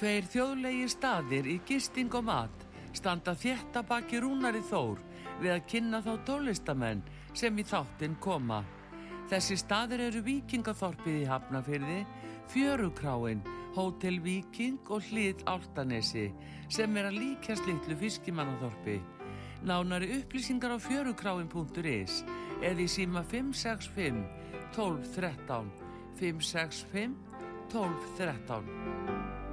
Tveir þjóðlegi staðir í gisting og mat standa þétta baki rúnari þór við að kynna þá tólistamenn sem í þáttinn koma. Þessi staðir eru Víkingathorpið í Hafnafyrði, Fjörukráin, Hótel Víking og Hlið Áltanesi sem er að líkjast litlu fiskimannathorpi. Nánari upplýsingar á fjörukráin.is eða í síma 565 1213 565 1213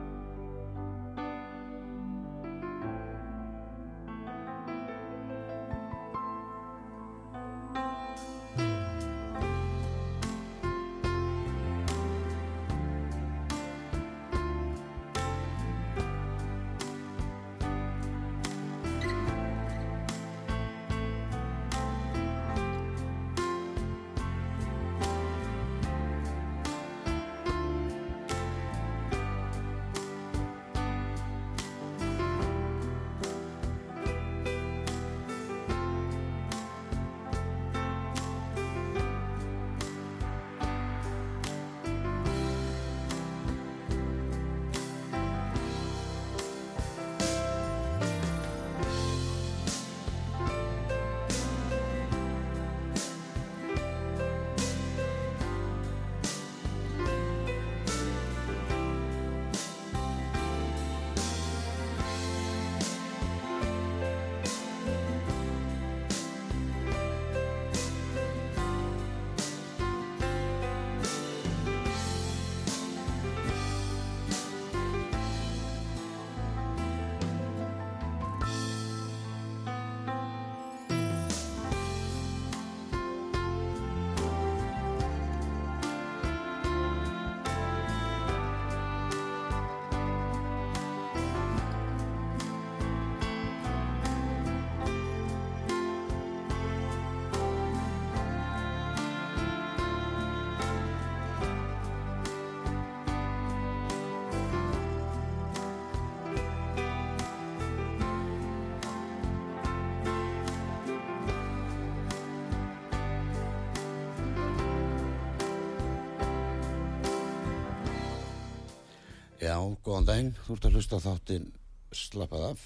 Já, góðan daginn, þú ert að hlusta þáttinn Slappað af.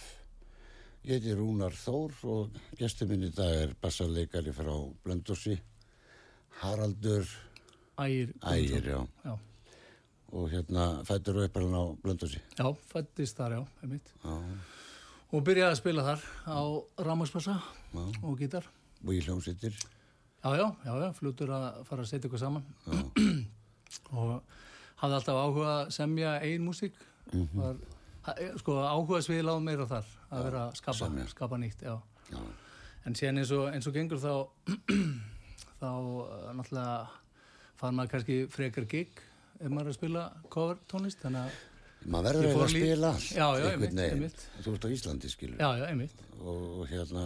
Ég heiti Rúnar Þór og gestur minn í dag er bassarleikari frá Blöndósi, Haraldur Ægir. Ægir, já. Já, Og hérna fættur og uppalinn á Blöndósi. já fættist þar, já, einmitt. Já, Og byrjaði að spila þar á rámaspassa já. og gítar. Og í hljómsýttir. Já, já, já, já, flutur að fara að setja ykkur saman. og hafði alltaf áhuga að semja ein músík. Var, ha- eh, sko, áhuga svið láð meira þar að vera að skapa, skapa nýtt, já. Já, En síðan eins og, eins og gengur þá, þá eh, náttúrulega fann maður kannski frekar gig ef maður er að spila cover tónlist, þannig að, maður verður að lí- spila allt. Já, já, einhvern einmitt, veginn. Þú ert á Íslandi, skilur. já, já. Og, og hérna,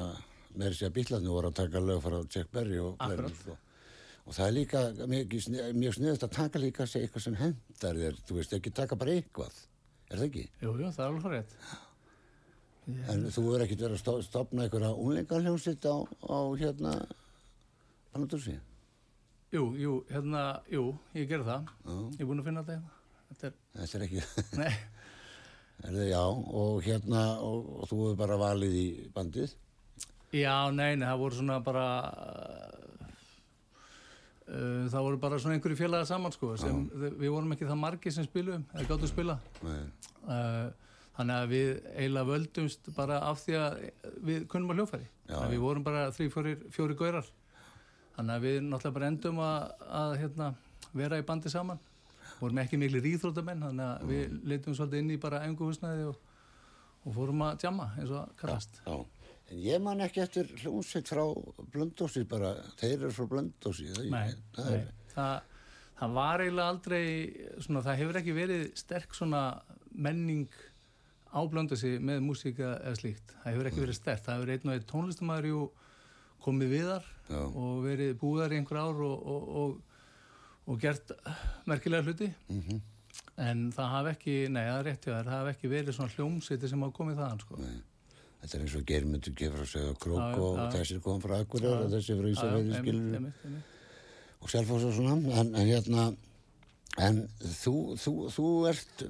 með þessi að bílarnir voru að taka lög frá Jack Berry og Akkurat. Og það er líka mjög, snið- mjög sniðast að taka líka sig eitthvað sem hendar þér, þú veist, ekki taka bara eitthvað. Er það ekki? Jú, jú, það er alveg rétt. En þú verður ekkert verið að stofna einhverja unglingarhljómsitt á, á hérna Panadúsi? Jú, jú, hérna, jú, ég ger það. Já. Ég er búinn að finna þetta hérna. Þetta er, Þetta er ekki, nei, er það já, og hérna, og, og þú hefur bara valið í bandið? já, nei, nei, það voru svona bara, það voru bara svona einhverju félaga saman, sko, sem við vorum ekki það margir sem spilum, eða gáttu spila. Nei, Uh, þannig að við eiginlega völdumst bara af því að við kunnum að hljófæri. Já, að já. við vorum bara þrý, fjóri, fjóri gaurar. Þannig að við náttúrulega bara endum að, að hérna, vera í bandi saman. Vorum ekki miklu rýþróttamenn, þannig að við leitum svolítið inn í bara enguhúsnaði og, og fórum að djamma eins og að kallast. já. En ég man ekki eftir hljómsitt frá Blöndósi bara, þeir eru frá Blöndósi. Það, það nei. Það, það var eiginlega aldrei svona, það hefur ekki verið sterk svona menning áblönda sig með músíka eða slíkt það hefur ekki verið sterk, það hefur einn og einn tónlistamæður komið viðar Já. og verið búðar í einhver ár og, og, og, og gert merkilega hluti Mhm. en það hafi ekki, nei það er rétt hjá þér það hafi ekki verið svona hljómsveiti sem hafa komið þaðan sko. Nei. Þetta er eins og germyndu gefur að segja krók og þessir kom frá Akureyri og þessi frá Ísafeyri skilur og Selfoss og svona en, en hérna en þú, þú, þú ert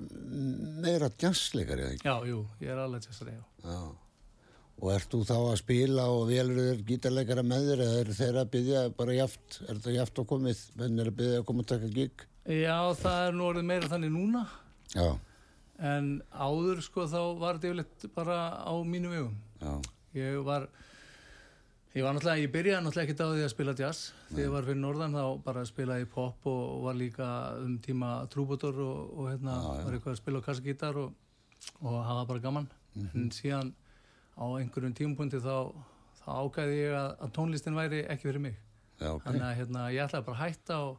meira jazzleikari eða ekki? Já, jú, ég er alveg tjastari, já. Já. og ert þú þá að spila og velur þér gítarleikara með þér eða er þeirra að byggja bara jaft er það jaft og komið, menn er að byggja að koma að taka gig? Já, það er nú orðið meira þannig núna, já, en áður sko þá var þetta yfirleitt bara á mínu vegum. já, Ég var, ég var náttúrulega, ég byrjaði náttúrulega ekkert á því að spila jazz. Þegar ég var fyrir norðan þá bara spilaði pop og, og var líka um tíma trúbútor og, og hérna var eitthvað að spila kassagítar og, og hafa bara gaman. En síðan á einhverjum tímapunkti þá, þá ágæði ég að, að tónlistin væri ekki fyrir mig. já, ok Þannig að hérna, ég ætlaði bara að hætta og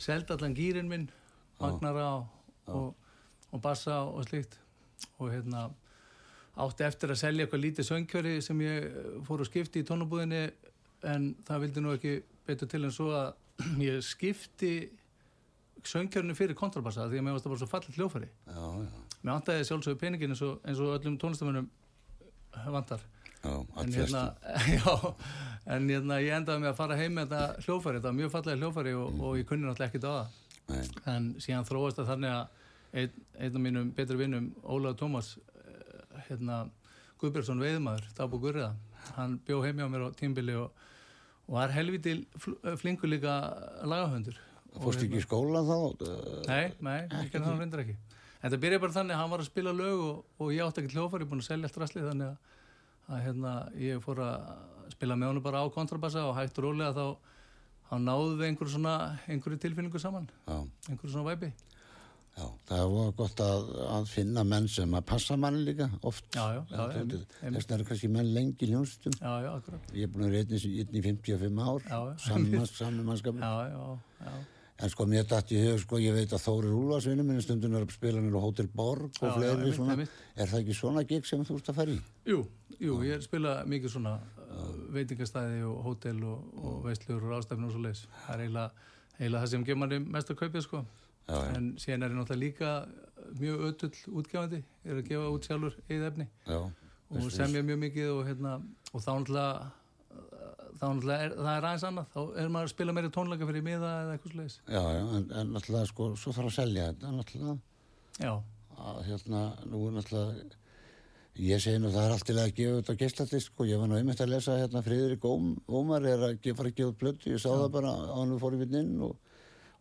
selda allan gýrin minn, magnara og, og, bassa og slíkt. Og hérna átti eftir að selja eitthvað lítið söngkjöri sem ég eh, fór að skipti í tónabúðinni en það vildi nú ekki betur til en svo að ég skipti söngkjörinu fyrir kontrabassa því að mér varst það bara svo fallit hljófari. Mér vantaði sjálfsögur peningin eins og, eins og öllum tónlistamönnum vantar. Já, en hérna, já, en hérna ég endaði með að fara heim með þetta hljófæri, þetta var mjög fallega hljófæri og, og ég kunni náttúrulega ekkert á það. Nei, en síðan þróast það þannig að einn, einn af mínum betri vinnum, Ólaður Tómas eh, hérna, Guðbjörnsson veiðmaður, Dabu Gurriða hann bjó heim hjá mér á tímbili og, og var helviti fl- flinkur líka lagahöndur fórst ekki í skóla þá? Nei, nei, gerði það reyndar ekki. En það byrjaði bara þannig að hann var að spila lög og, og ég átti ekki hljófari, búin að selja allt rastlið þannig að, að hérna, ég fór að spila með honum bara á kontrabassa og hægt rólega þá, þá náðu við einhverju svona, einhverju tilfinningu saman, já, einhverju svona væpi. Já, það var gott að, að finna menn sem að passa mann líka oft þess vegna eru kannski menn lengi í hljónstum Já, já, ég er búin að vera einn í- einn í 55 ár saman, já. En sko mér dætt í hug, sko, ég veit að Þórir Úlfarsvinni minn stundin er að spila nýra á Hotel Borg og fleiri einmitt, svona. einmitt. Er það ekki svona gig sem þú ert að fara í? Jú, jú, ég er spila mikið svona uh, veitingastæði og hótel og, og veistlur og rástefnur og svo leis. Það er eiginlega, það sem manni mest að kaupið, sko. Já, já, En síðan er ég náttúrulega líka mjög ötull útgefandi, er að gefa út sjálfur eða efni. Já, og semja mjög mikið og, hérna, og þá náttúrulega, þá náttúrulega er, það er aðeins annað, þá er maður að spila meira tónleika fyrir miða eða eitthvað sliðis. já, já, en, en náttúrulega, sko, svo þarf að selja þetta, náttúrulega, Já, að hérna, nú er náttúrulega, ég segi nú það er allt til að gefa þetta geisladisk, sko, ég var nú einmitt að lesa hérna Friðrik Óm, Ómar er að fara að gefa plötu, ég sá það bara á hann við fórum við inn og,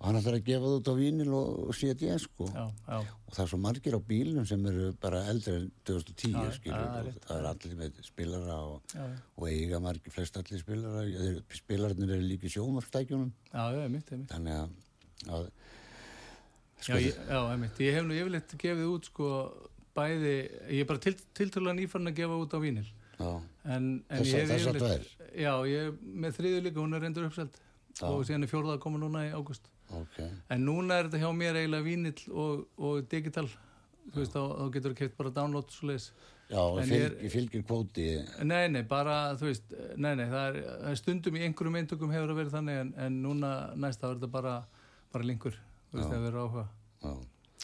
og hann ætlar að gefa það út á vínil og, CD, sko. já, já, og það er svo margir á bílnum sem eru bara eldri en 2010 Já, skilur, það er allir með spilara og, og eiga margir flest allir spilara. Spilararnir eru líka í sjómarstækjunum þannig að, að Já, ég, já, einmitt, ég hef nú yfirleitt gefið út, sko, bæði, ég er bara til, tiltölulega nýfarn að gefa út á vínil. já, En, en Þessa- ég hef yfirleitt, já, ég er með þriðu líka, hún er reyndur uppselt. Og síðan er fjórða að koma núna í águst. Ok En núna er þetta hjá mér eiginlega vínill og, og digital, þú veist, þá, þá getur þú keitt bara download svo leiðis. já, fylg, ég fylgir kvóti Nei, nei, bara, þú veist, nei, nei, það er, það stundum í einhverjum eintökum hefur að vera þannig en, en núna næsta er þetta bara, bara linkur, þú veist, það verður áhuga já.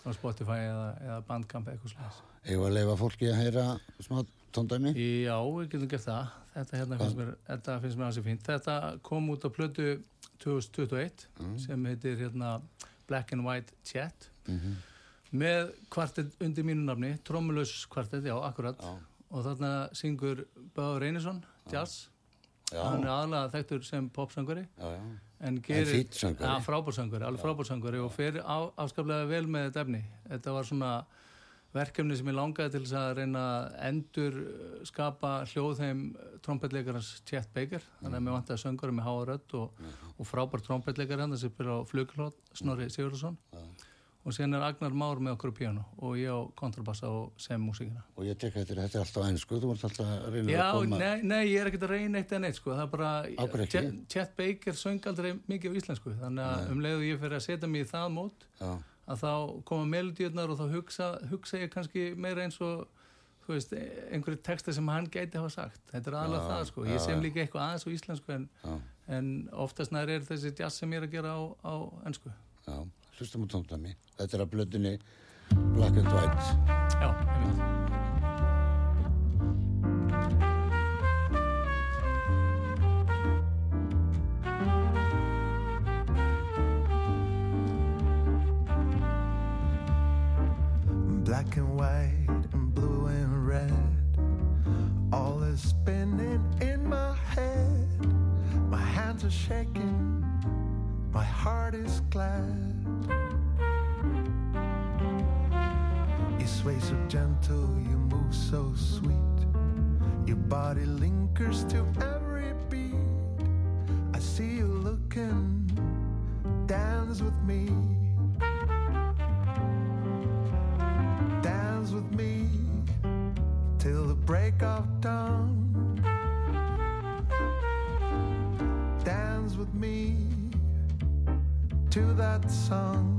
á Spotify eða, eða Bandcamp eða eitthvað slags. að leifa fólki að heyra smá tóndæmi Já, við getum gert það. Þetta hérna finnst mér, þetta finnst mér ansið fínt. Þetta kom út á plötu 2021 sem heitir hérna Black and White Chat Mhm. með kvartett undir mínu nafni, trommulaus kvartett, já, akkurat. Já. Og þarna syngur Báður Reynisson, jazz. Hann er aðalega þekktur sem já, En gerir... frábársöngari, alveg frábársöngari og fer á, afskaplega vel með þetta efni. Þetta var svona verkefni sem ég langaði til þess að reyna að endur skapa hljóðheim trompetleikarans Chet Baker. Þannig að mér vantaði söngari með háa rödd og, og frábær trompetleikari hann sem byrja á fluglót Snorri Sigurðarsson og sen er Agnar Már með okkur á piano og ég á kontrabassa og sem músíkina Og ég tek eftir þetta er alltaf einsku, þú vart alltaf að reyna Já, að koma. nei, nei, ég er ekkert að reyna eitt en eitt sko, það er bara? Chet, Chet Baker söng aldrei mikið á íslensku þannig að um leiðu ég fyrir að setja mig í það mót Já, að þá koma melodíunar og þá hugsa, hugsa ég kannski meira eins og þú veist, einhverju texta sem hann gæti hafa sagt þetta er Já, það sko, ég sem líka eitthvað aðeins á íslensku en, en oftast nær er þessi jazz sem ég er að gera á, á ennsku já. Hlustum á tóndami. Þetta er að blöðinni Black and White. Já, ég black and white and blue and red. All is spinning in my head. My hands are shaking, my heart is glad. You sway so gentle, you move so sweet. Your body lingers to every beat. I see you looking, dance with me. Break of dawn. Dance with me to that song.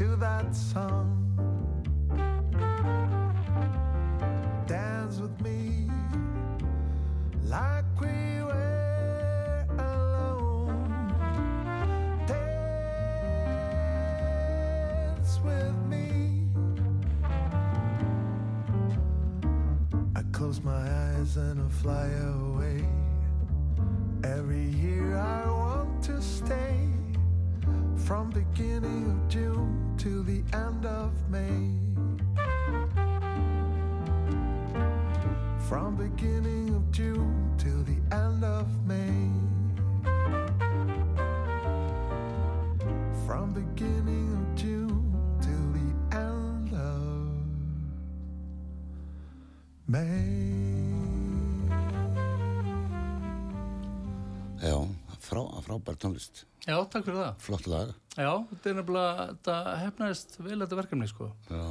To that song. Tónlist. Já, takk fyrir það Flott lag. Já, þetta er nefnilega, þetta hefnaðist vel þetta verkefni sko Já,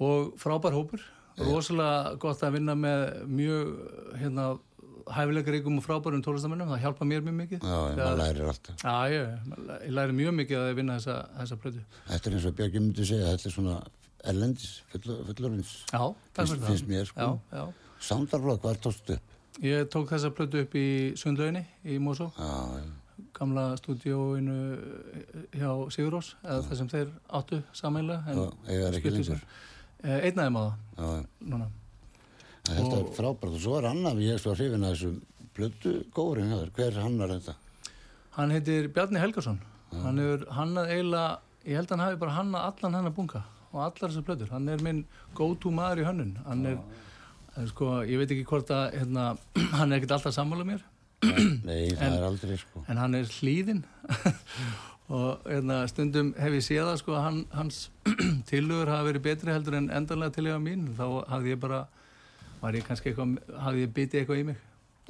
og frábær hópur rosalega gott að vinna með mjög hérna hæfileikaríkum og frábærum tólistamennum, það hjálpa mér mjög mikið já, já maður lærir alltaf. Já, ég, ég læri mjög mikið að vinna þessa, þessa plötu Þetta er eins og Björgi myndi segja, þetta er svona erlendis, full- fullorðins. Já, takk fyrir það finnst mér, sko. Já, já Soundarflokk, hvað er tókst upp? Ég tók þessa plötu upp í Sundlauginni í Mosó, Já, já, gamla stúdíóinu hjá Sigurós, eða það sem þeir áttu sammeila já, eiga er ekki lengur. Einn aðeim á það, Já, já. núna. Þetta er frábært. Og svo er annar, ég er svo hrifin að þessum blödu góðurinn. Hver hannar þetta? Hann heitir Bjarni Helgason. Hann hefur hannað eiginlega ég held að hann hafi bara hannað allan hennar bunga og allar þessar plötur, hann er minn go-to maður í hönnun. Hann er, en sko, ég veit ekki hvort að hérna, hann er ekkert alltaf sammála mér Nei, það En- er aldrei sko. en hann er hlýðin og hérna, stundum hef ég séð sko, að hann, hans tillögur hafa verið betri heldur en endanlega tillöga mín. Þá hafði ég bara var ég kannski eitthvað, hafði ég bitið eitthvað í mig?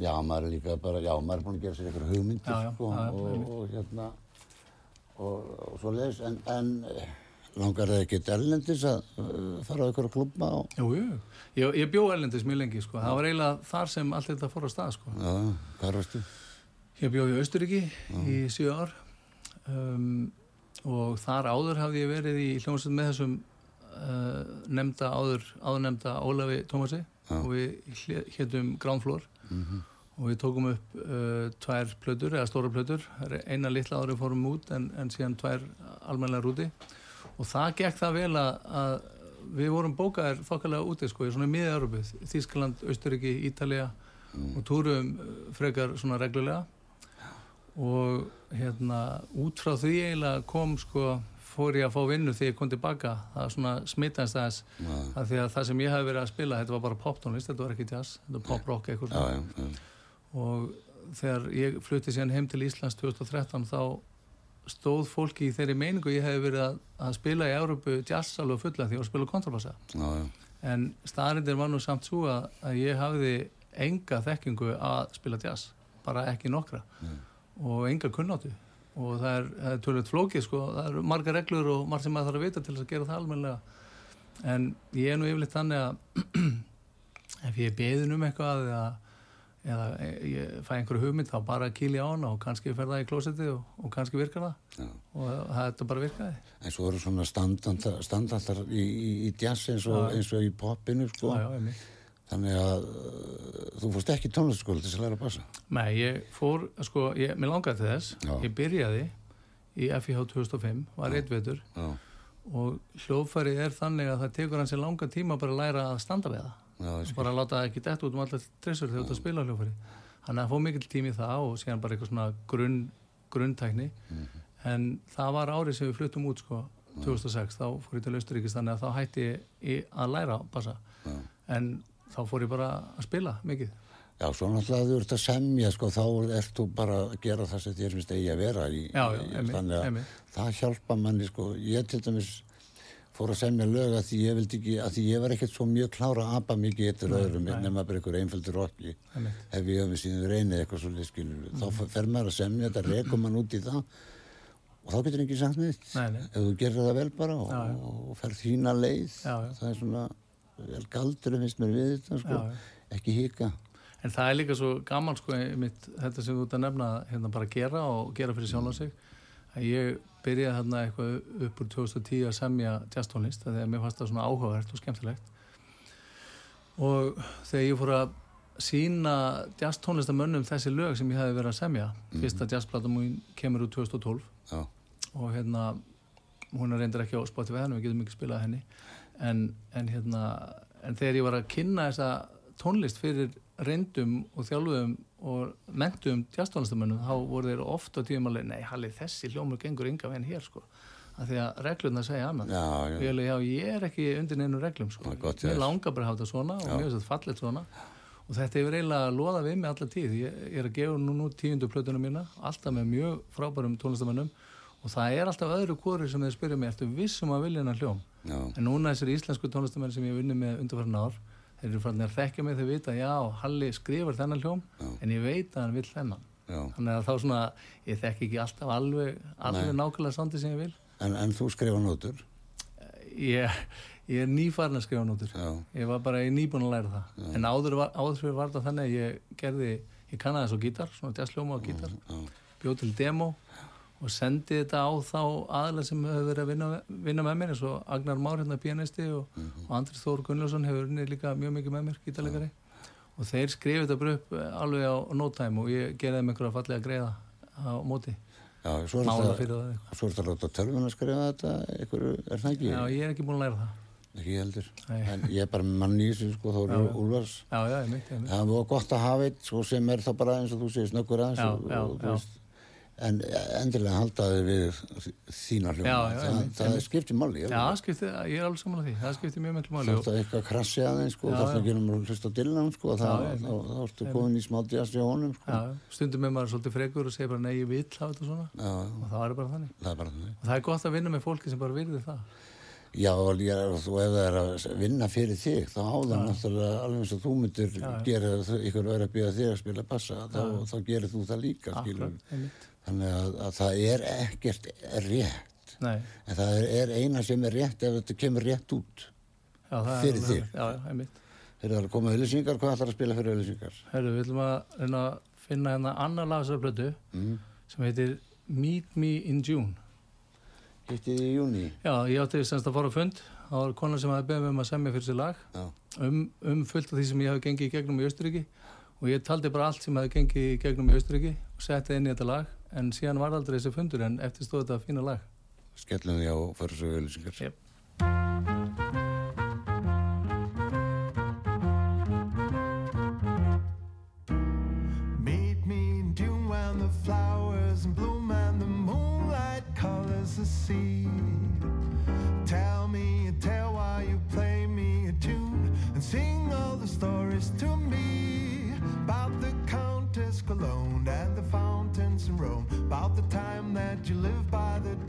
Já, maður er líka bara, já, maður er búin að gera sér eitthvað hugmyndir sko, og, og hérna og, og svo leiðis, en, en langar það ekki ellendis að uh, fara á ykkur klubba og Jú, jú, ég, ég bjó erlendis mjög lengi sko. það var eiginlega þar sem allt þetta fór á stað sko. já, hvað varstu? Ég bjó í Austuríki í sjö ár. Um, og þar áður hafði ég verið í hljómsveit með þessum uh, nefnda áður, áður nefnda Ólafi Tómasi. Og við héttum Ground Floor og við tókum upp uh, tvær plötur, eða stóra plötur. Eina litla árið fórum út en, en síðan tvær almennilega rúti og það gekk það vel að, að við vorum bókaðir þokkalega úti sko, í svona miða-Európu, Þískland, Austuríki, Ítalija og túrum frekar svona reglulega. Og hérna út frá því eiginlega kom sko fór ég að fá vinnu þegar ég kom tilbaka. Það svona smittast þess að því að það sem ég hafi verið að spila, þetta var bara poptónlist þetta var ekki jazz, þetta var pop-rock eitthvað já, já. og þegar ég flutti síðan heim til Íslands 2013 þá stóð fólki í þeirri meiningu ég hef verið að, að spila í Európu jazz alveg fulla því að spila kontrabassa. Já, já. en staðrindir var nú samt svo að, að ég hafði enga þekkingu að spila jazz bara ekki nokkra. Og enga kunnáttu. Og það er, það er tölvöld flókið sko, það eru marga reglur og marg sem maður þarf að vita til þess að gera það almennilega. En ég er nú yfirleitt þannig að ef ég er beðin um eitthvað eða, eða ég fæ einhverju hugmynd þá bara kýli á hana og kannski fer það í klósetti og, og kannski virkar það Já. og þetta bara virkaði En svo eru svona standandar í, í, í jazz eins og, eins og í popinu sko. já. Þannig að uh, þú fórst ekki tónlistaskóla til að læra að bassa. Nei, ég fór, sko, ég, mér langaði til þess Já. ég byrjaði í FIH 2005 var eitt vetur Já, og hljóðfæri er þannig að það tekur hans í langa tíma bara að læra að standa við það. Bara láta það ekki dett út um allar trissur þegar þú ert að spila á hljóðfæri. Þannig að fóð mikill tími það og síðan bara eitthvað svona grunn, grunntækni. Mhm. en það var árið sem við fluttum út sko 2006, þá fór ég til Austuríkis þannig að þá hætti ég að læra passa Já. en þá fór ég bara að spila mikið. Já, svo náttúrulega þú ert að semja, sko, þá ert þú bara að gera það sem þér finnst eigi að vera í, Já, já, í einmitt, þannig að einmitt. það hjálpa manni, sko, ég til dæmis fór að semja lög að því ég vildi ekki, að því ég var ekkert svo mjög klára að apa mikið eittur öðrum, nema bara einhver einföldur Einmitt. ef ég öfum síðan reynið eitthvað svo skilur, þá Mhm. fer maður að semja þetta, rekum mann út í það og þá getur ekki sagt neitt, Nei, nei. ef þú gerir það vel bara og, Já, já. og ferð þína leið, Já, það er svona vel galdur, finnst mér við þetta, sko, ekki hika. En það er líka svo gaman sko mitt, þetta sem þú ert að nefna hérna bara að gera og gera fyrir sjálf sig að ég byrjaði hérna eitthvað upp úr 2010 að semja jazztónlist þegar mér fannst það svona áhugavert og skemmtilegt. Og þegar ég fór að sína jazztónlistamönnum þessi lög sem ég hefði verið að semja fyrsta jazzplata múin kemur úr 2012 Já, og hérna hún er reyndar ekki á Spotify en við getum ekki spilað henni. En, en hérna en þegar ég var að kynna þessa tónlist fyrir reyndum og þjálfuðum og mentum jazztónlistamönnum þá voru þeir ofta tíum alveg nei, hallið þessi hljómur gengur ynga veginn hér sko. Af því að reglurna segja annað. Já, já. ég, alveg, já, ég er ekki undir neinu reglum sko. Gott, já. langar bara að hafa þetta svona og finnst þetta fallet svona. Og þetta hefur eiginlega loðað við mig alla tíð. Ég, ég er að gefa nú, nú tíundu plötunum mína alltaf með mjög frábærum tónlistamönnum og það er alltaf öðru kóri sem þeir spyrja mig, ertu vissum að vilja hennar hljóm? Já, en núna þessir íslensku tónlistamenn sem ég hef vunnið með undarfærin ár þeir eru farin að þekkja mig þegar vita já, Halli skrifar þennan hljóm en ég veit að hann vill þennan. Já. þannig að þá svona, ég þekki ekki alltaf alveg, alveg nákvæmlega sandi sem ég vil. En, en þú skrifa nótur? ég, ég er nýfarin að skrifa nótur Já, ég var bara er nýbúin að læra það. En áður, var, áður fyrir var það þannig að ég gerði ég kannaði svo gítar, svona jazzljóma á gítar. Já, bjóð til demo. Og sendi þetta á þá aðlega sem hefur verið að vinna, vinna með mér eins og Agnar Már hérna pianisti og, og Andri Þór Gunnljósson hefur unnið líka mjög mikið með mér, gítarleikari. Og þeir skrifið þetta bara upp eh, alveg á no time og ég gerði þeim einhverja fallega greiða á móti, já, svo er þetta að láta tölvun að skrifa þetta einhver, er það ekki? Já, ég er ekki búin að læra það. Ekki heldur. Nei. En ég er bara með mann í þessu sko, þá eru Úlfars. Já, já, ég mitt Það var gott að hafa eitt sko, sem er þá bara eins og þú segir snöggur aðeins Já, og, já, og, En endilega haldaði við þína hljóma Já, já, Það, það skiptir máli Já, skipti, ég er alveg saman að því, það skipti mjög miklu máli. Þá og- ertu eitthvað krassi aðeins sko, Já, þá ertu já. að gera mér hlust á Dylan sko, þá, ertu komin í smá djast í honum sko. Já, stundum er maður svolítið frekur og segir bara nei, ég vill hafa þetta svona. Já, og það er bara þannig. Það er bara þannig. Það er gott að vinna með fólki sem bara virði það Já, og líka, þú ef það er að vinna fyrir þig, þá áður náttúrulega alveg eins og þú myndir gera það, ykkur verið að byrja þig að spila bassa, þá, þá gerir þú það líka, einmitt. Þannig að, að það er ekkert rétt Nei, en það er, er eina sem er rétt ef þetta kemur rétt út já, Fyrir þig. Já, já, einmitt. þegar það er að koma auðlýsingar, hvað ætlar að spila fyrir auðlýsingar Herru, við ætlum að að finna hérna annar lagsarblötu mm. sem heitir Meet Me in June. Hittið í júni Já, ég átti semst að fara á fund. Það var konar sem hafði beðið mig um að semja fyrir sér lag um, um fullt af því sem ég hafi gengið í gegnum í Austuríki og ég taldi bara allt sem hafi gengið í gegnum í Austuríki og setti inn í þetta lag en síðan var aldrei þessi fundur en eftir stóð þetta fína lag. skellum því á fyrir svo auðlýsingar Jep. By the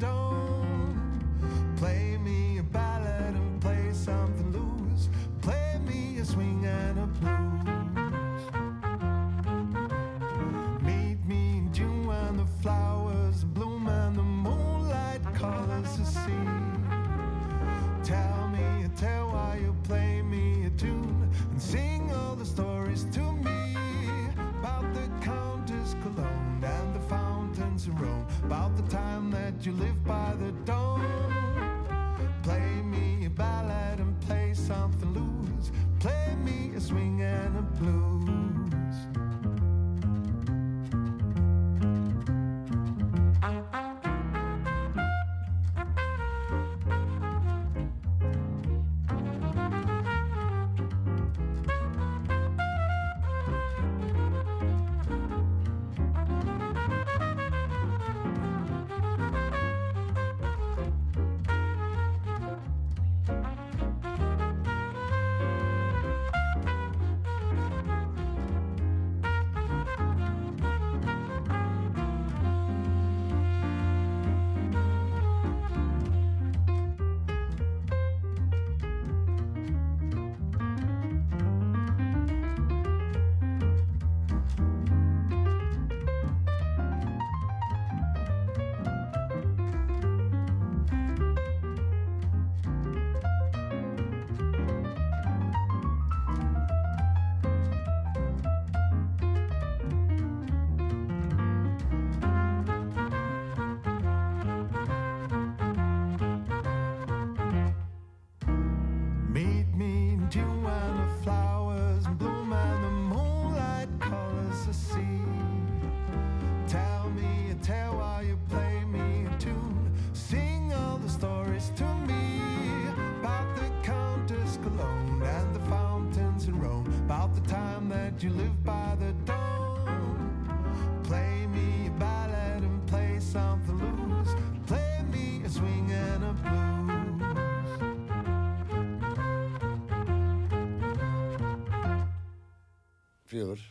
fjögur.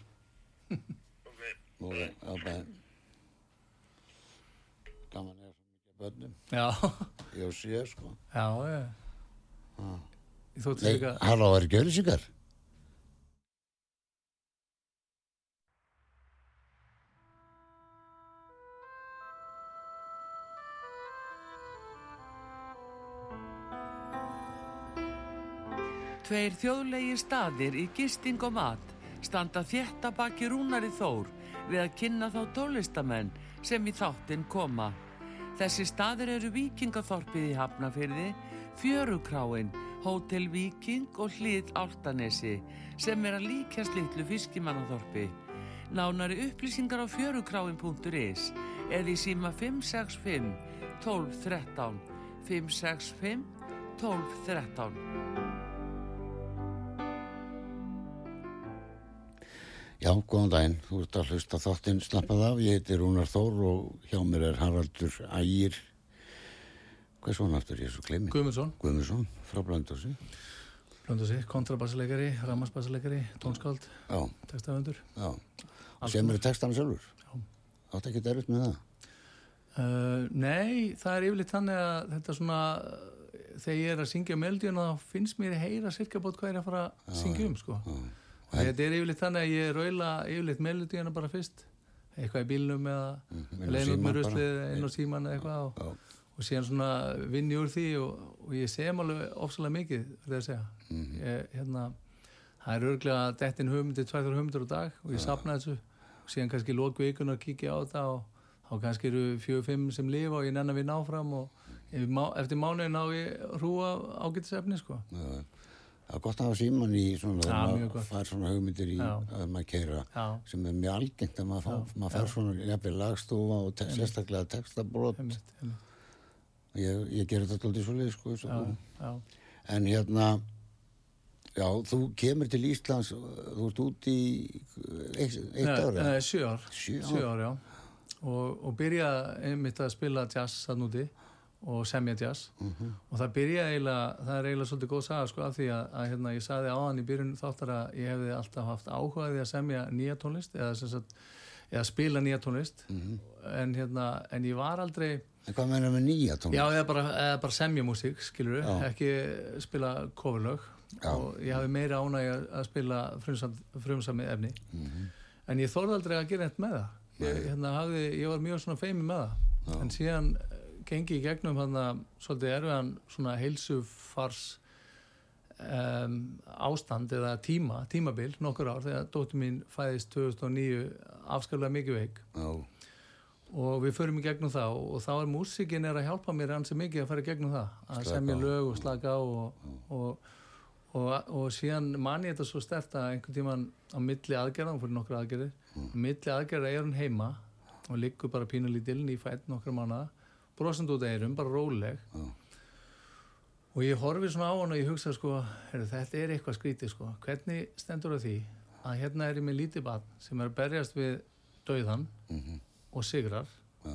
Og á bæn gaman er svo mikið börnum. Já, ég og sé sko. Já, já. Ég þótti nei, líka... halló, er ekki auðlýsingar Tveir þjóðlegi staðir í gisting og mat standa þétta baki rúnari þór við að kynna þá tólistamenn sem í þáttinn koma. Þessi staðir eru Víkingaþorpið í Hafnafyrði, Fjörukráin, Hótel Víking og Hlið Áltanesi sem er að líkjast litlu fiskimannaþorpi. Nánari upplýsingar á fjörukráin.is eða í síma 565 12 13 565 12 Já, góðan daginn, þú ert að hlusta þáttinn slappað af, ég heiti Rúnar Þór og hjá mér er Haraldur Ægir, hvað er svona aftur ég svo glemmi? Guðmundsson, Guðmundsson, frá Blöndósi. Blöndósi, kontrabassleikari, rammarsbassleikari, tónskáld, Já, textaföndur. já, og sem eru textan sjálfur. Já. Átt ekki derut með það? Uh, nei, það er yfirleitt þannig að þetta svona, þegar ég er að syngja meldíuna þá finnst mér að heyra sirka bótt hvað ég er að fara að syngja um, sko. Og þetta er yfirleitt þannig að ég raula yfirleitt meldíuna bara fyrst, eitthvað í bílnum eða leiðin út símann með ruslið inn á síman eða eitthvað og, og og síðan svona vinn ég úr því og, og ég sem alveg ofsalega mikið verður að segja. Ég, hérna, það er örglega dettin hugmyndir, tvæður hugmyndir á dag og ég sapna þessu. Og síðan kannski lóku vikunar kíkja á þetta og þá kannski eru fjögur, fimm sem lifa og ég nenn að vinna áfram og eftir mánuði ná ég hrúa ágætisefni sko. Já, Það er gott að hafa síman í svona, gott. fær svona hugmyndir í Já. að maður keira Já. sem er mjög algengt að maður, fá, maður fær svona jafnvel lagstofa og te sérstaklega einmitt. ég, ég ger þetta alltaf svo leið sko, Já, en hérna já, þú kemur til Íslands þú ert út í eitt, eitt Nei, ára nei, sjö ár. Ár? sjö ár? já. Og, og byrja einmitt að spila jazz að núti og semja jazz Mhm. og það byrja eiginlega það er eiginlega svolítið góð saga sko af því að, að hérna, ég sagði áðan í byrjun þáttar að ég hefði alltaf haft áhugaði að semja nýja tónlist eða, sagt, eða spila nýja tónlist Mhm. en, hérna, en ég var aldrei en hvað meina með nýja tónlist? Já, eða bara, eða bara semja músík, skilur Já. ekki spila coverlög Já. og ég hafi meira ánægja að spila frumsam, frumsamið efni Mhm. en ég þorði aldrei að gera eitt með það ég, hérna, hafði, ég var mjög svona feimi með það en síðan gengi í gegnum hann svolítið erfiðan svona heilsufars um, ástand eða tíma, tímabil nokkur ár þegar dóttur mín fæðist 2009 afskaplega mikið veik. Já, og við förum í gegnum það og, þá er músikin er að hjálpa mér ansi mikið að fara í gegnum það að semja lög og slaka á og, og, og, og síðan man ég þetta svo stert að einhvern tíman á milli aðgerða, hún fyrir nokkra aðgerðir Mm. milli aðgerða er hún heima og liggur bara pínulítil nýfætt nokkra mánuða brosandi út eirum, bara róleg Já. og ég horfi svona á hann og ég hugsa sko, heru, þetta er eitthvað skrítið sko, hvernig stendur það því að hérna er ég með lítið barn sem er að berjast við dauðan Mhm. og sigrar Já.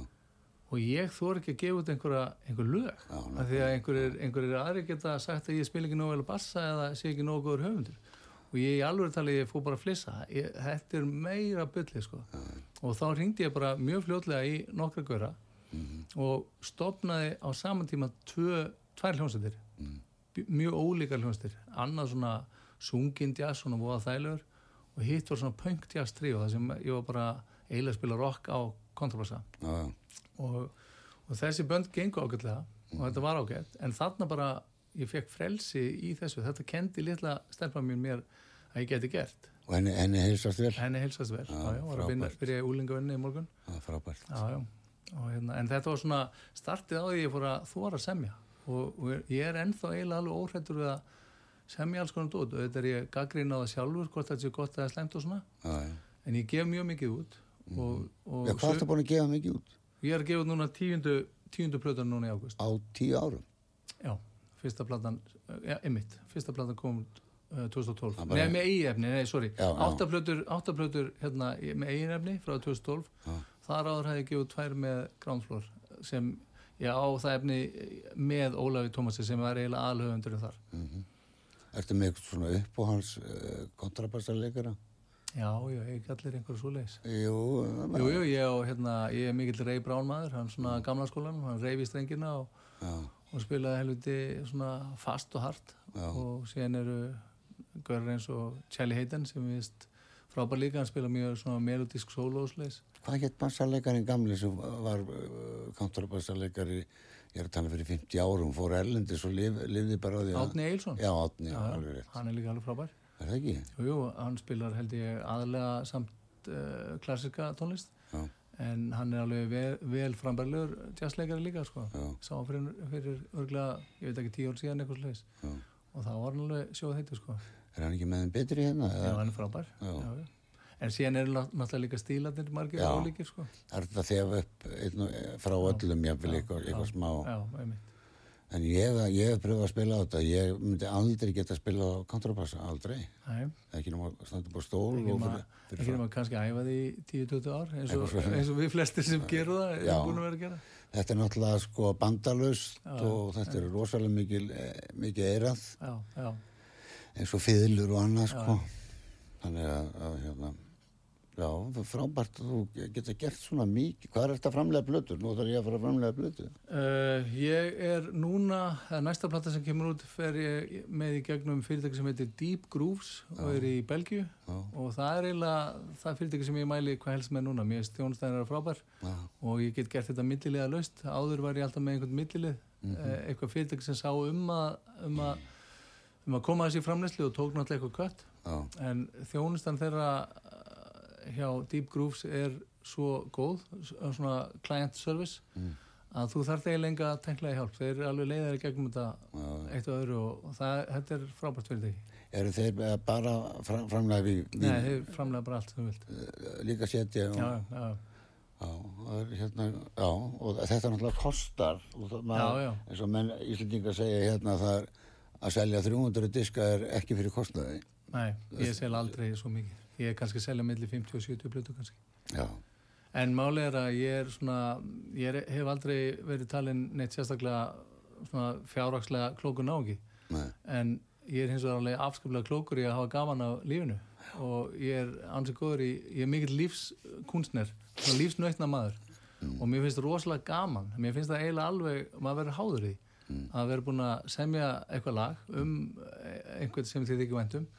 og ég þór ekki að gefa út einhverja einhver lög af því að einhverjir, einhverjir aðri geta sagt að ég spil ekki nógu vel að bassa eða sé ekki nógu góður höfundur og ég í alveg tali ég fór bara að flissa ég, þetta er meira bylli sko. og þá ringdi ég bara mjög fljótlega í nokkra góra og stopnaði á saman tíma tvö, tvær hljómsættir mm. mjög ólíkar hljómsættir annað svona sungin jazz svona voða þælegur og hitt var svona punk jazz tríu þar sem ég var bara eiginlega að spila rock á kontrabassa. Já. og, og þessi bönd gengu ágætlega og þetta var ágætt en þarna bara ég fekk frelsi í þessu. Þetta kendi litla stelpa mér mér að ég geti gert. Og henni, henni heilsast vel? Henni heilsast vel, já, já, var að byrja í úlingavinni í morgun. Já, frábært. Já, já, hérna, en þetta var svona startið á því ég fór að þóra að semja og, og ég er ennþá eiginlega alveg óhrættur við að semja alls konar og þetta er ég gaggrín á það sjálfur hvort þetta sé gott eða slemt og svona já. en ég gef mjög mikið út og, og Já, hvað ertu búin að gefa mikið út? ég er að gefa út núna tíundu, tíundu plötan núna í águst Á tíu árum? Já, fyrsta platan, ja, einmitt, fyrsta platan kom út, uh, 2012. Það bara- Nei, með eigin-efni, nei, sorry. Áttaplötur, áttaplötur hérna, með eigin-efni frá 2012. Já. Þar áður hefði ég gefið tvær með Ground Floor sem, já, á það efni með Ólafi Tómasi sem var eiginlega aðalhauðundur þar. Ertu með eitthvað svona uppáhans uh, kontrabassarleikara? Já, já, ég allir einhverju svo leis. Jú, Jú, jú, ég, á, hérna, ég er mikill Rey Brown maður, hann svona gamla skólan, hann reyfi strengina og, og spilaði helviti svona fast og hart Já. og síðan eru görður eins og Charlie Hayden sem við veist frábær líka, hann spila mjög svona melodísk sólósleis Hvað hétt bassarleikarin gamli sem var uh, kontrabassarleikari, ég er að tala fyrir 50 árum, fór erlendis og lif, lifði bara á því að... Átni Eilsson, Já, Átni, já, alveg rétt. hann er líka alveg frábær Er það ekki? jú, jú, hann spilar held ég aðalega samt uh, klassika tónlist Já, en hann er alveg vel, vel frambærlegur jazzleikari líka sko. Já. sá hann fyrir, fyrir örglega, ég veit ekki tíu ár síðan eitthvað já. og þá var hann alveg sjóð þetta sko. Er hann ekki með þeim betri hérna? já, hann er frábær. Já. já, en síðan eru náttúrulega líka stílarnir margir Já. ólíkir sko. Er þetta þegar upp einn, og- frá öllum jafnvel eitthvað, eitthvað smá? En ég, hef pröfað að spila á þetta, ég myndi aldrei geta að spila á kontrabassa, aldrei. Nei, Ekki nema að standa á stól ekki ekki nema kannski að æfa því í 10-20 ár eins og, eins og við flestir sem gerum það erum búin að vera að gera. Þetta er náttúrulega sko bandalust og þetta er rosalega eh, mikið eirað. Já, já, eins og fiðlur og annað sko. Þannig að, að hérna, Já, það er frábært að þú geta gert svona mikið. Hvað er þetta framlega blötur? Nú þarf ég að fara að framlega blötur. Uh, ég er núna, næsta platta sem kemur út fer ég með í gegnum fyrirtæki sem heitir Deep Grooves og er í Belgíu Já. og það er eiginlega það fyrirtæki sem ég mæli hvað helst með núna mér stjónustæðin er frábær Já. og ég get gert þetta millilega laust áður var ég alltaf með einhvern millilið mm eitthvað fyrirtæki sem sá um að um að, um að koma þessi í framleyslu og tók náttúrulega eitthvað kött. Já, en þjónustan þeirra uh, hjá Deep Grooves er svo góð, s- svona client service Mm. að þú þarf eiginlega enga að tenkla í hjálp. Þeir eru alveg leiðari gegnum þetta eitt og öðru og, það, þetta er frábært fyrir þig. Eru þeir eh, bara fram, framlega við, við Nei, þeir framlega bara allt sem þú vilt. Eh, líka setja og, Já, já, Já, er hérna, já, og þetta náttúrulega kostar. Og það, maður, eins og menn Íslandingar segja hérna það er að selja 300 diska er ekki fyrir kostnaði. nei, ég sel aldrei svo mikið. Ég er kannski að selja milli 50 og 70 plötu kannski. Já, En máli er að ég er svona, ég er, hef aldrei verið talin neitt sérstaklega svona fjárrakslega klókur nági. nei, En ég er hins vegar alveg afskaplega klókur í að hafa gaman af lífinu. Og ég er ansið góður í, ég er mikill lífskunstner, lífsnöytna maður. Og mér finnst rosalega gaman, mér finnst það eiginlega alveg, maður verður háður í að vera búin að semja eitthvað lag um einhvern sem þið ekki væntum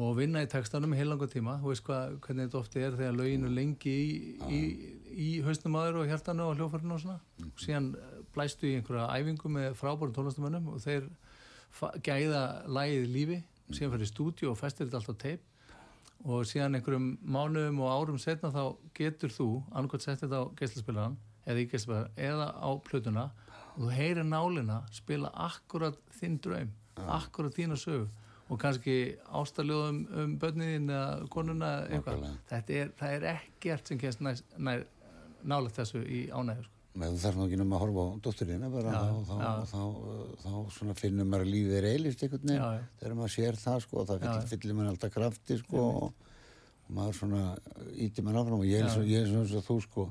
og vinna í textanum í heilanga tíma. Þú veist hvað, hvernig þetta ofti er þegar lögin er lengi í, í, í hausnum aður og hjartanu og hljófarinu og svona. Og síðan blæstu í einhverja æfingu með frábærum tónlistamönnum og þeir gæða lagið lífi. Síðan fyrir stúdíu og festir þetta allt á teip og síðan einhverjum mánuðum og árum setna þá getur þú annarkvæmt sett þetta á geislaspilaran eða eða á plötuna og þú heyrir nálina spila akkurat þinn draum, akkurat þína sögu og kannski ástarljóðum um börniðin eða konuna eitthvað. Er, það er ekkert sem kemst nálega þessu í ánægju sko. með þú þarf nú ekki nema að horfa á dótturina bara Já, og þá, já. þá, þá, þá svona finnur maður að lífið er eilist einhvern veginn þegar maður sér það sko og það fyllir, maður alltaf krafti sko og, og maður svona íti maður áfram og ég er, eins og þú sko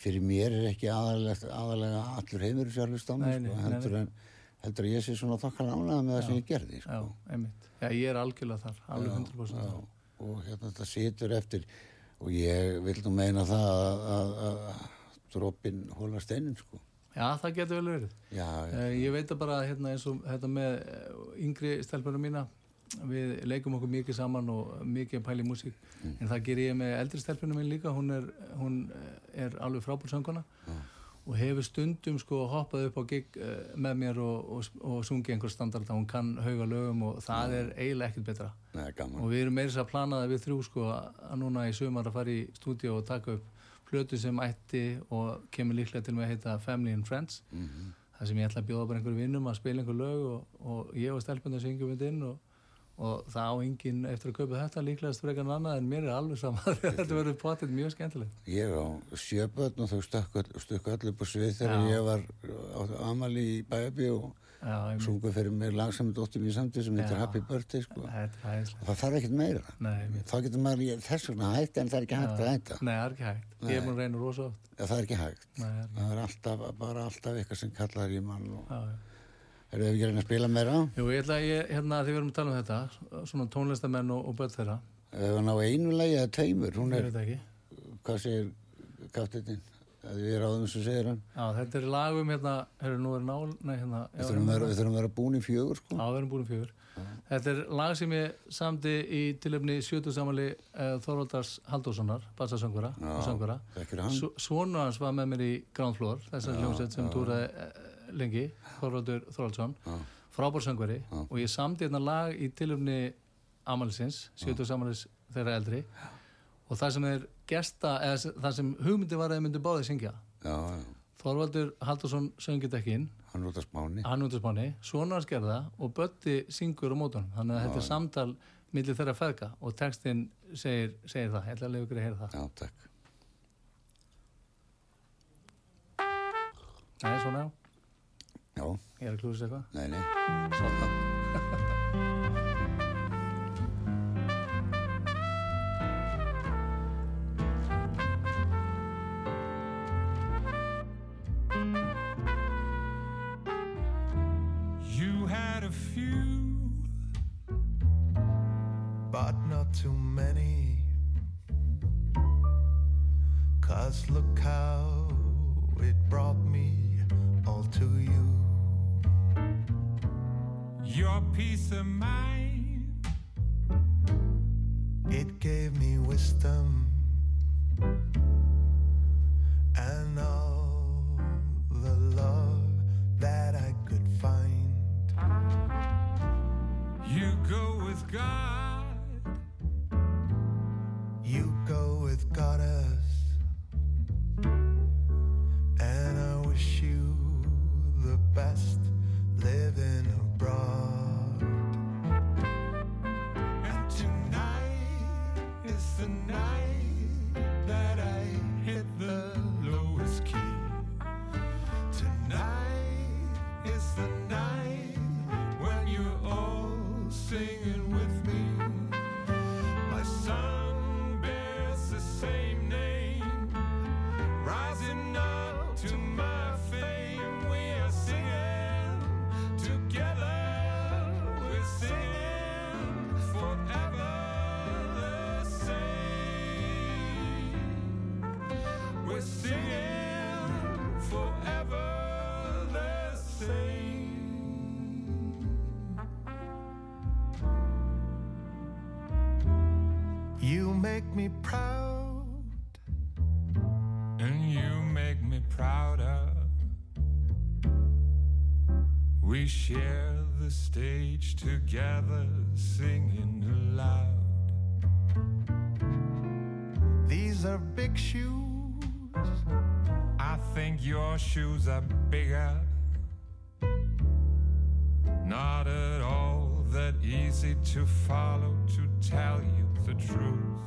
fyrir mér er ekki aðalega, allur heimur sér hlust á nei, sko, heldur, heldur að ég sé svona þokkala ánægða með það sem ég gerði Já, sko. einmitt. Já, ég er algjörlega þar, alveg 100%. Já, og hérna þetta situr eftir og ég vil nú meina það að, að, að dropin hóla steinin sko Já, það getur vel verið. já, já, Eh, Ég veit að bara hérna, eins og þetta með eh, yngri stelpunum mína við leikum okkur mikið saman og mikið að pæla í músík. En það ger ég með eldri stelpunum mín líka. Hún er, hún eh, er alveg frábúr sönguna og hefur stundum sko hoppað upp á gig eh, með mér og, og, og sungið einhver standard hún kann hauga lögum og það er eiginlega ekkert betra. Nei, og við erum meira þess að plana það við þrjú sko að núna í sumar að fara í stúdíu og taka upp plötu sem ætti og kemur líklega til með að heita Family and Friends. Mhm. það sem ég ætla að bjóða bara einhverjum vinnum að spila einhver lög og, og ég og stelpunni syngjum við inn og, og það á enginn eftir að kaupa þetta líklegast frekar en annað en mér er alveg sama. Þetta verður potið mjög skemmtilegt. Ég á sjöbötn og þau stökku allir upp á svið þegar Já. ég var á amali í bæabí og ég sungu fyrir mig lag sem dóttir mér samtíð sem heitir. Happy Birthday sko. Það þarf ekkert meira. Nei, mér- þá getur maður ég- þess vegna hægt en það er ekki hægt að hætta. Nei, það er ekki hægt. Ég er að reyna rosa oft. Já, það er ekki hægt. Nei, það er ekki það er alltaf, bara alltaf eitthvað sem kallar í mann og Já, já. Erum við ekki reyna að spila meira Jú, ég ætla að ég, hérna, því við erum að tala um þetta svona tónlistamenn og, og börn þeirra. Ef hann á einu lagi eða tveimur hún er, hvað segir kaftetinn að við erum áðum sem segir hann. Já, þetta er lagum hérna, herru, nú er nál, nei, hérna, já, við þurfum að vera, vera búin í fjögur sko. Já, við erum búin um fjögur. Þetta er lag sem ég samdi í tilöfni sjötu samanli uh, Þorvaldars Halldórssonar, bassasöngvara Já, og? Svo- Svona hans var með mér í Ground Floor, þessar hljómsveit sem túraði uh, lengi, Þorvaldur Þorvaldsson, frábár söngvari og ég samdi hérna lag í tilöfni Amalisins, sjötu samanlis þeirra eldri. Og það sem er gesta, eða það sem hugmyndi var að þið myndu báðið syngja. já, já, Þorvaldur Halldórsson söngið ekki inn. Hann út að spáni. Hann út af spáni, svona hans gerða og Bötti syngur á mótunum. Þannig að þetta er samtal millir þeirra feðka og textin segir, segir það, ég ætla að leiða ykkur að heyra það. Já, takk. Nei, svona já, já, ég er að klúsa eitthvað? Nei, nei. Svona God. Together, singing aloud. these are big shoes. I think your shoes are bigger. Not at all that easy to follow, to tell you the truth.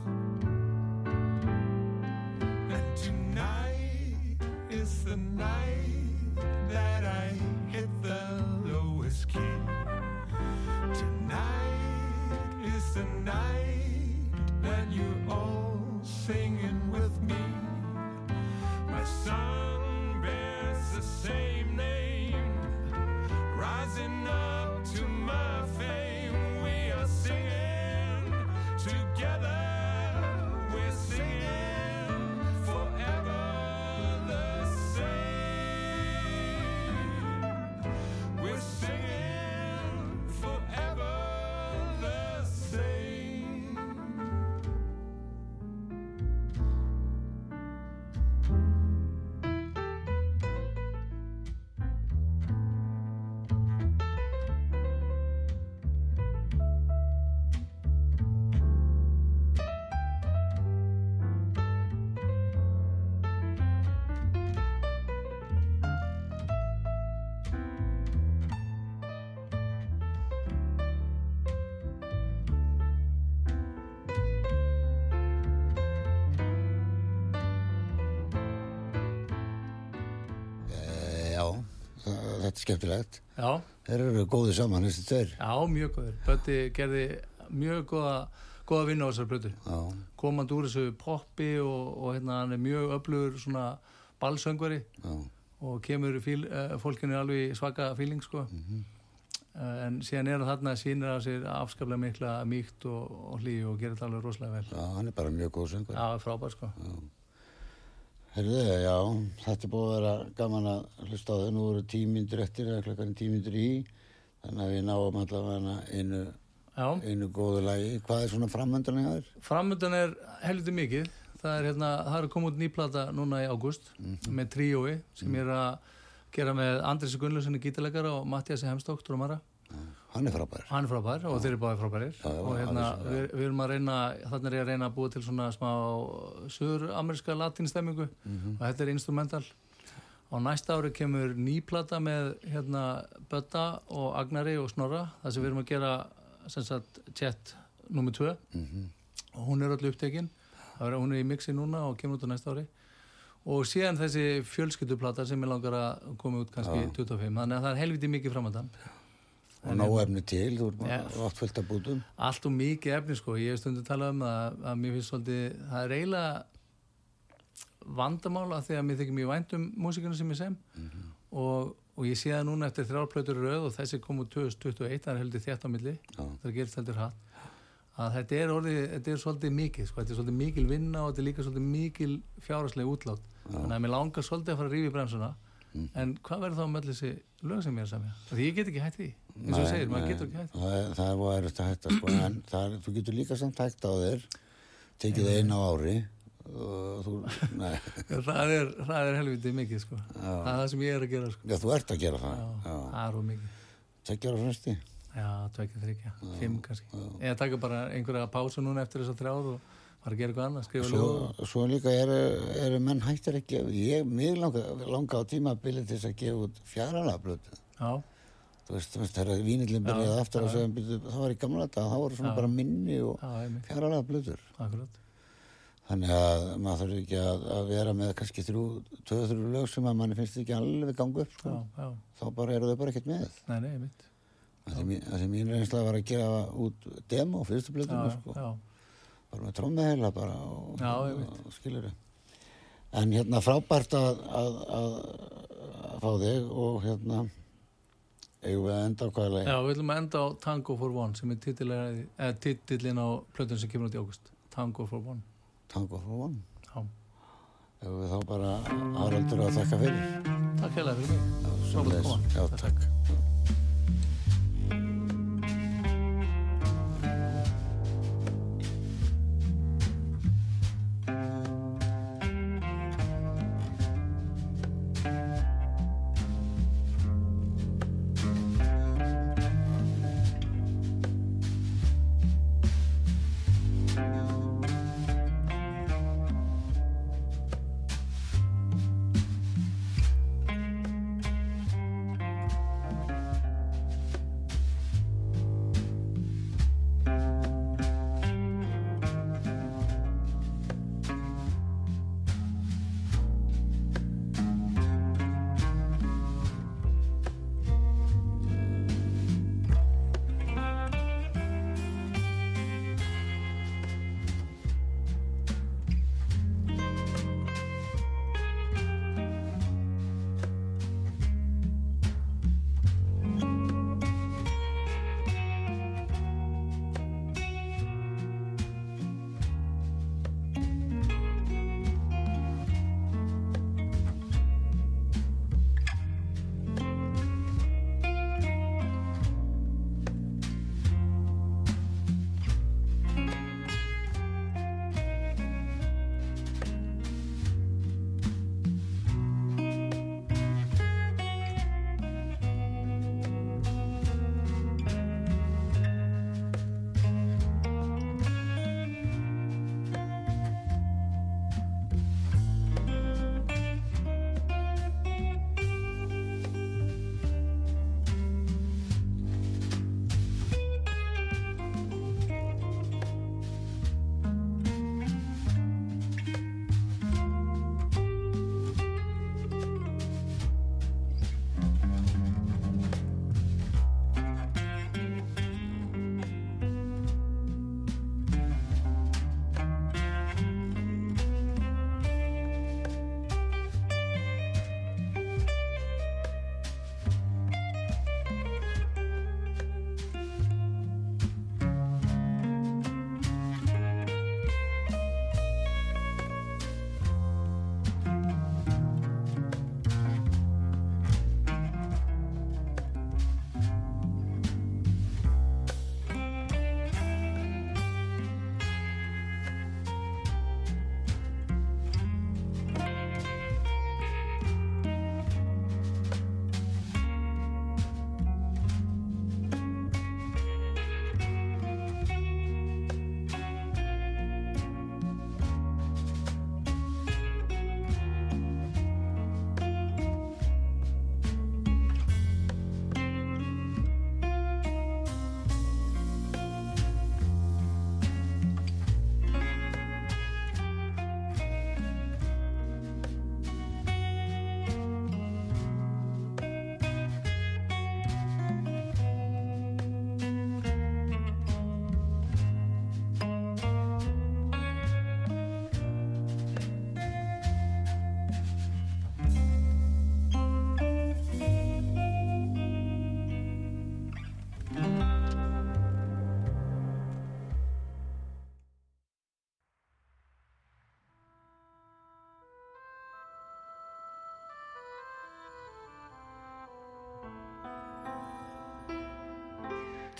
Þetta er skemmtilegt. Já, Þeir eru góðið saman, þessi tveir. já, mjög góður. Bötti gerði mjög góða, góða vinna á þessar plötu. Já, Komand úr þessu poppi og, og hérna hann er mjög öflugur svona ballsöngvari já, og kemur fíl, uh, fólkinu alveg svaka fíling sko. Mhm. uh, en síðan er hann þarna sínir á sér afskaplega mikla mýkt og, og hlý og gerir þetta alveg rosalega vel. já, hann er bara mjög góð söngur. Já, frábær sko. Herðu, já, þetta er búið að vera gaman að hlusta á þau. Nú eru tímyndir eftir, eða klokkan tímyndir í. Þannig að við náum allavega einu, einu góðu lagi. Hvað er svona framöndan í þær? framöndan er heldur mikið. Það er hérna, það er koma út nýplata núna í ágúst með tríói sem ég er að gera með Andrisi Gunnlausinni gítalegara og Mattiasi Hemstók, trómara. Hann er frábær. Hann er frábær og þeir eru báði frábærir. Já, já, og hérna, já. við, við erum að reyna þannig er ég að reyna að búa til svona smá söður-ameríska latinstemmingu Mhm. og þetta er instrumental. Á næsta ári kemur nýplata með hérna Bötta og Agnari og Snorra. Það sem við erum að gera sem sagt chat nummer 2 Mhm. og hún er öll upptekinn er- hún er í mixi núna og kemur út á næsta ári. Og síðan þessi fjölskylduplata sem ég langar að koma út kannski 25 þannig að það er helviti mikið framöndan Og ná efni til, þú ert átt fullt af bútum. allt og mikið efni sko. Ég hef stundum talað um það að mér finnst svolítið það er eiginlega vandamála að mér þykir mjög vænt um músikuna sem ég sem. Og, og ég sé það núna eftir þrjárplötur röð og þessi kom úr 2021 það er heldur þétt á milli. Já. það gerist heldur hatt að þetta er orðið, þetta er svolítið mikið sko, þetta er svolítið mikil vinna og þetta er líka svolítið mikil fjárhagsleg útlátt. Þannig að mér langar svolítið að fara að rífi bremsuna. Mm. en hvað verður þá með þessi lög sem ég er að semja? Því ég get ekki hætt því eins og þú segir, maður getur ekki því það er, það er búið að að hætta sko, en það er, þú getur líka samt hægt á þér tekið það einu á ári þú, það er, það er helvitið mikið sko. það er það sem ég er að gera sko. já, þú ert að gera það. Já, það er of mikið. Tekja ára fresti? Já, tvekja, þryggja, fimm kannski. eða taka bara einhverja pásu núna eftir þess að þrjár og fara að gera eitthvað annað skrifa ljóð svo líka eru, eru menn að gefa ég, mig langa, langa á tímabili til þess að gefa út fjaralablötu já, þú veist, þú veist, þegar vínillin byrjaði aftur að segja, byrju, það var í gamla dag, það voru svona Já. bara minni og já, fjaralega blöður. akkurat Þannig að maður þarf ekki að, að vera með kannski þrjú, tvö, þrjú lög sem að manni finnst ekki alveg ganga upp, já, sko. já, Þá bara eru þau bara ekkert með. nei, nei, einmitt Það sem, mín- það reynslega var að gera út demo, fyrstu já, blöðuna, sko. já, Bara með trómmeheila bara og, Já, og, og skilur En hérna frábært að, að, að, að fá þig og hérna eigum við enda á hvaða leið. já, við ætlum að enda á Tango for One sem er titillin, á plötun sem kemur út í águst Tango for One Tango for one. já, Eigum við þá bara Haraldur að þakka fyrir. takk hérlega fyrir mig. Já, takk.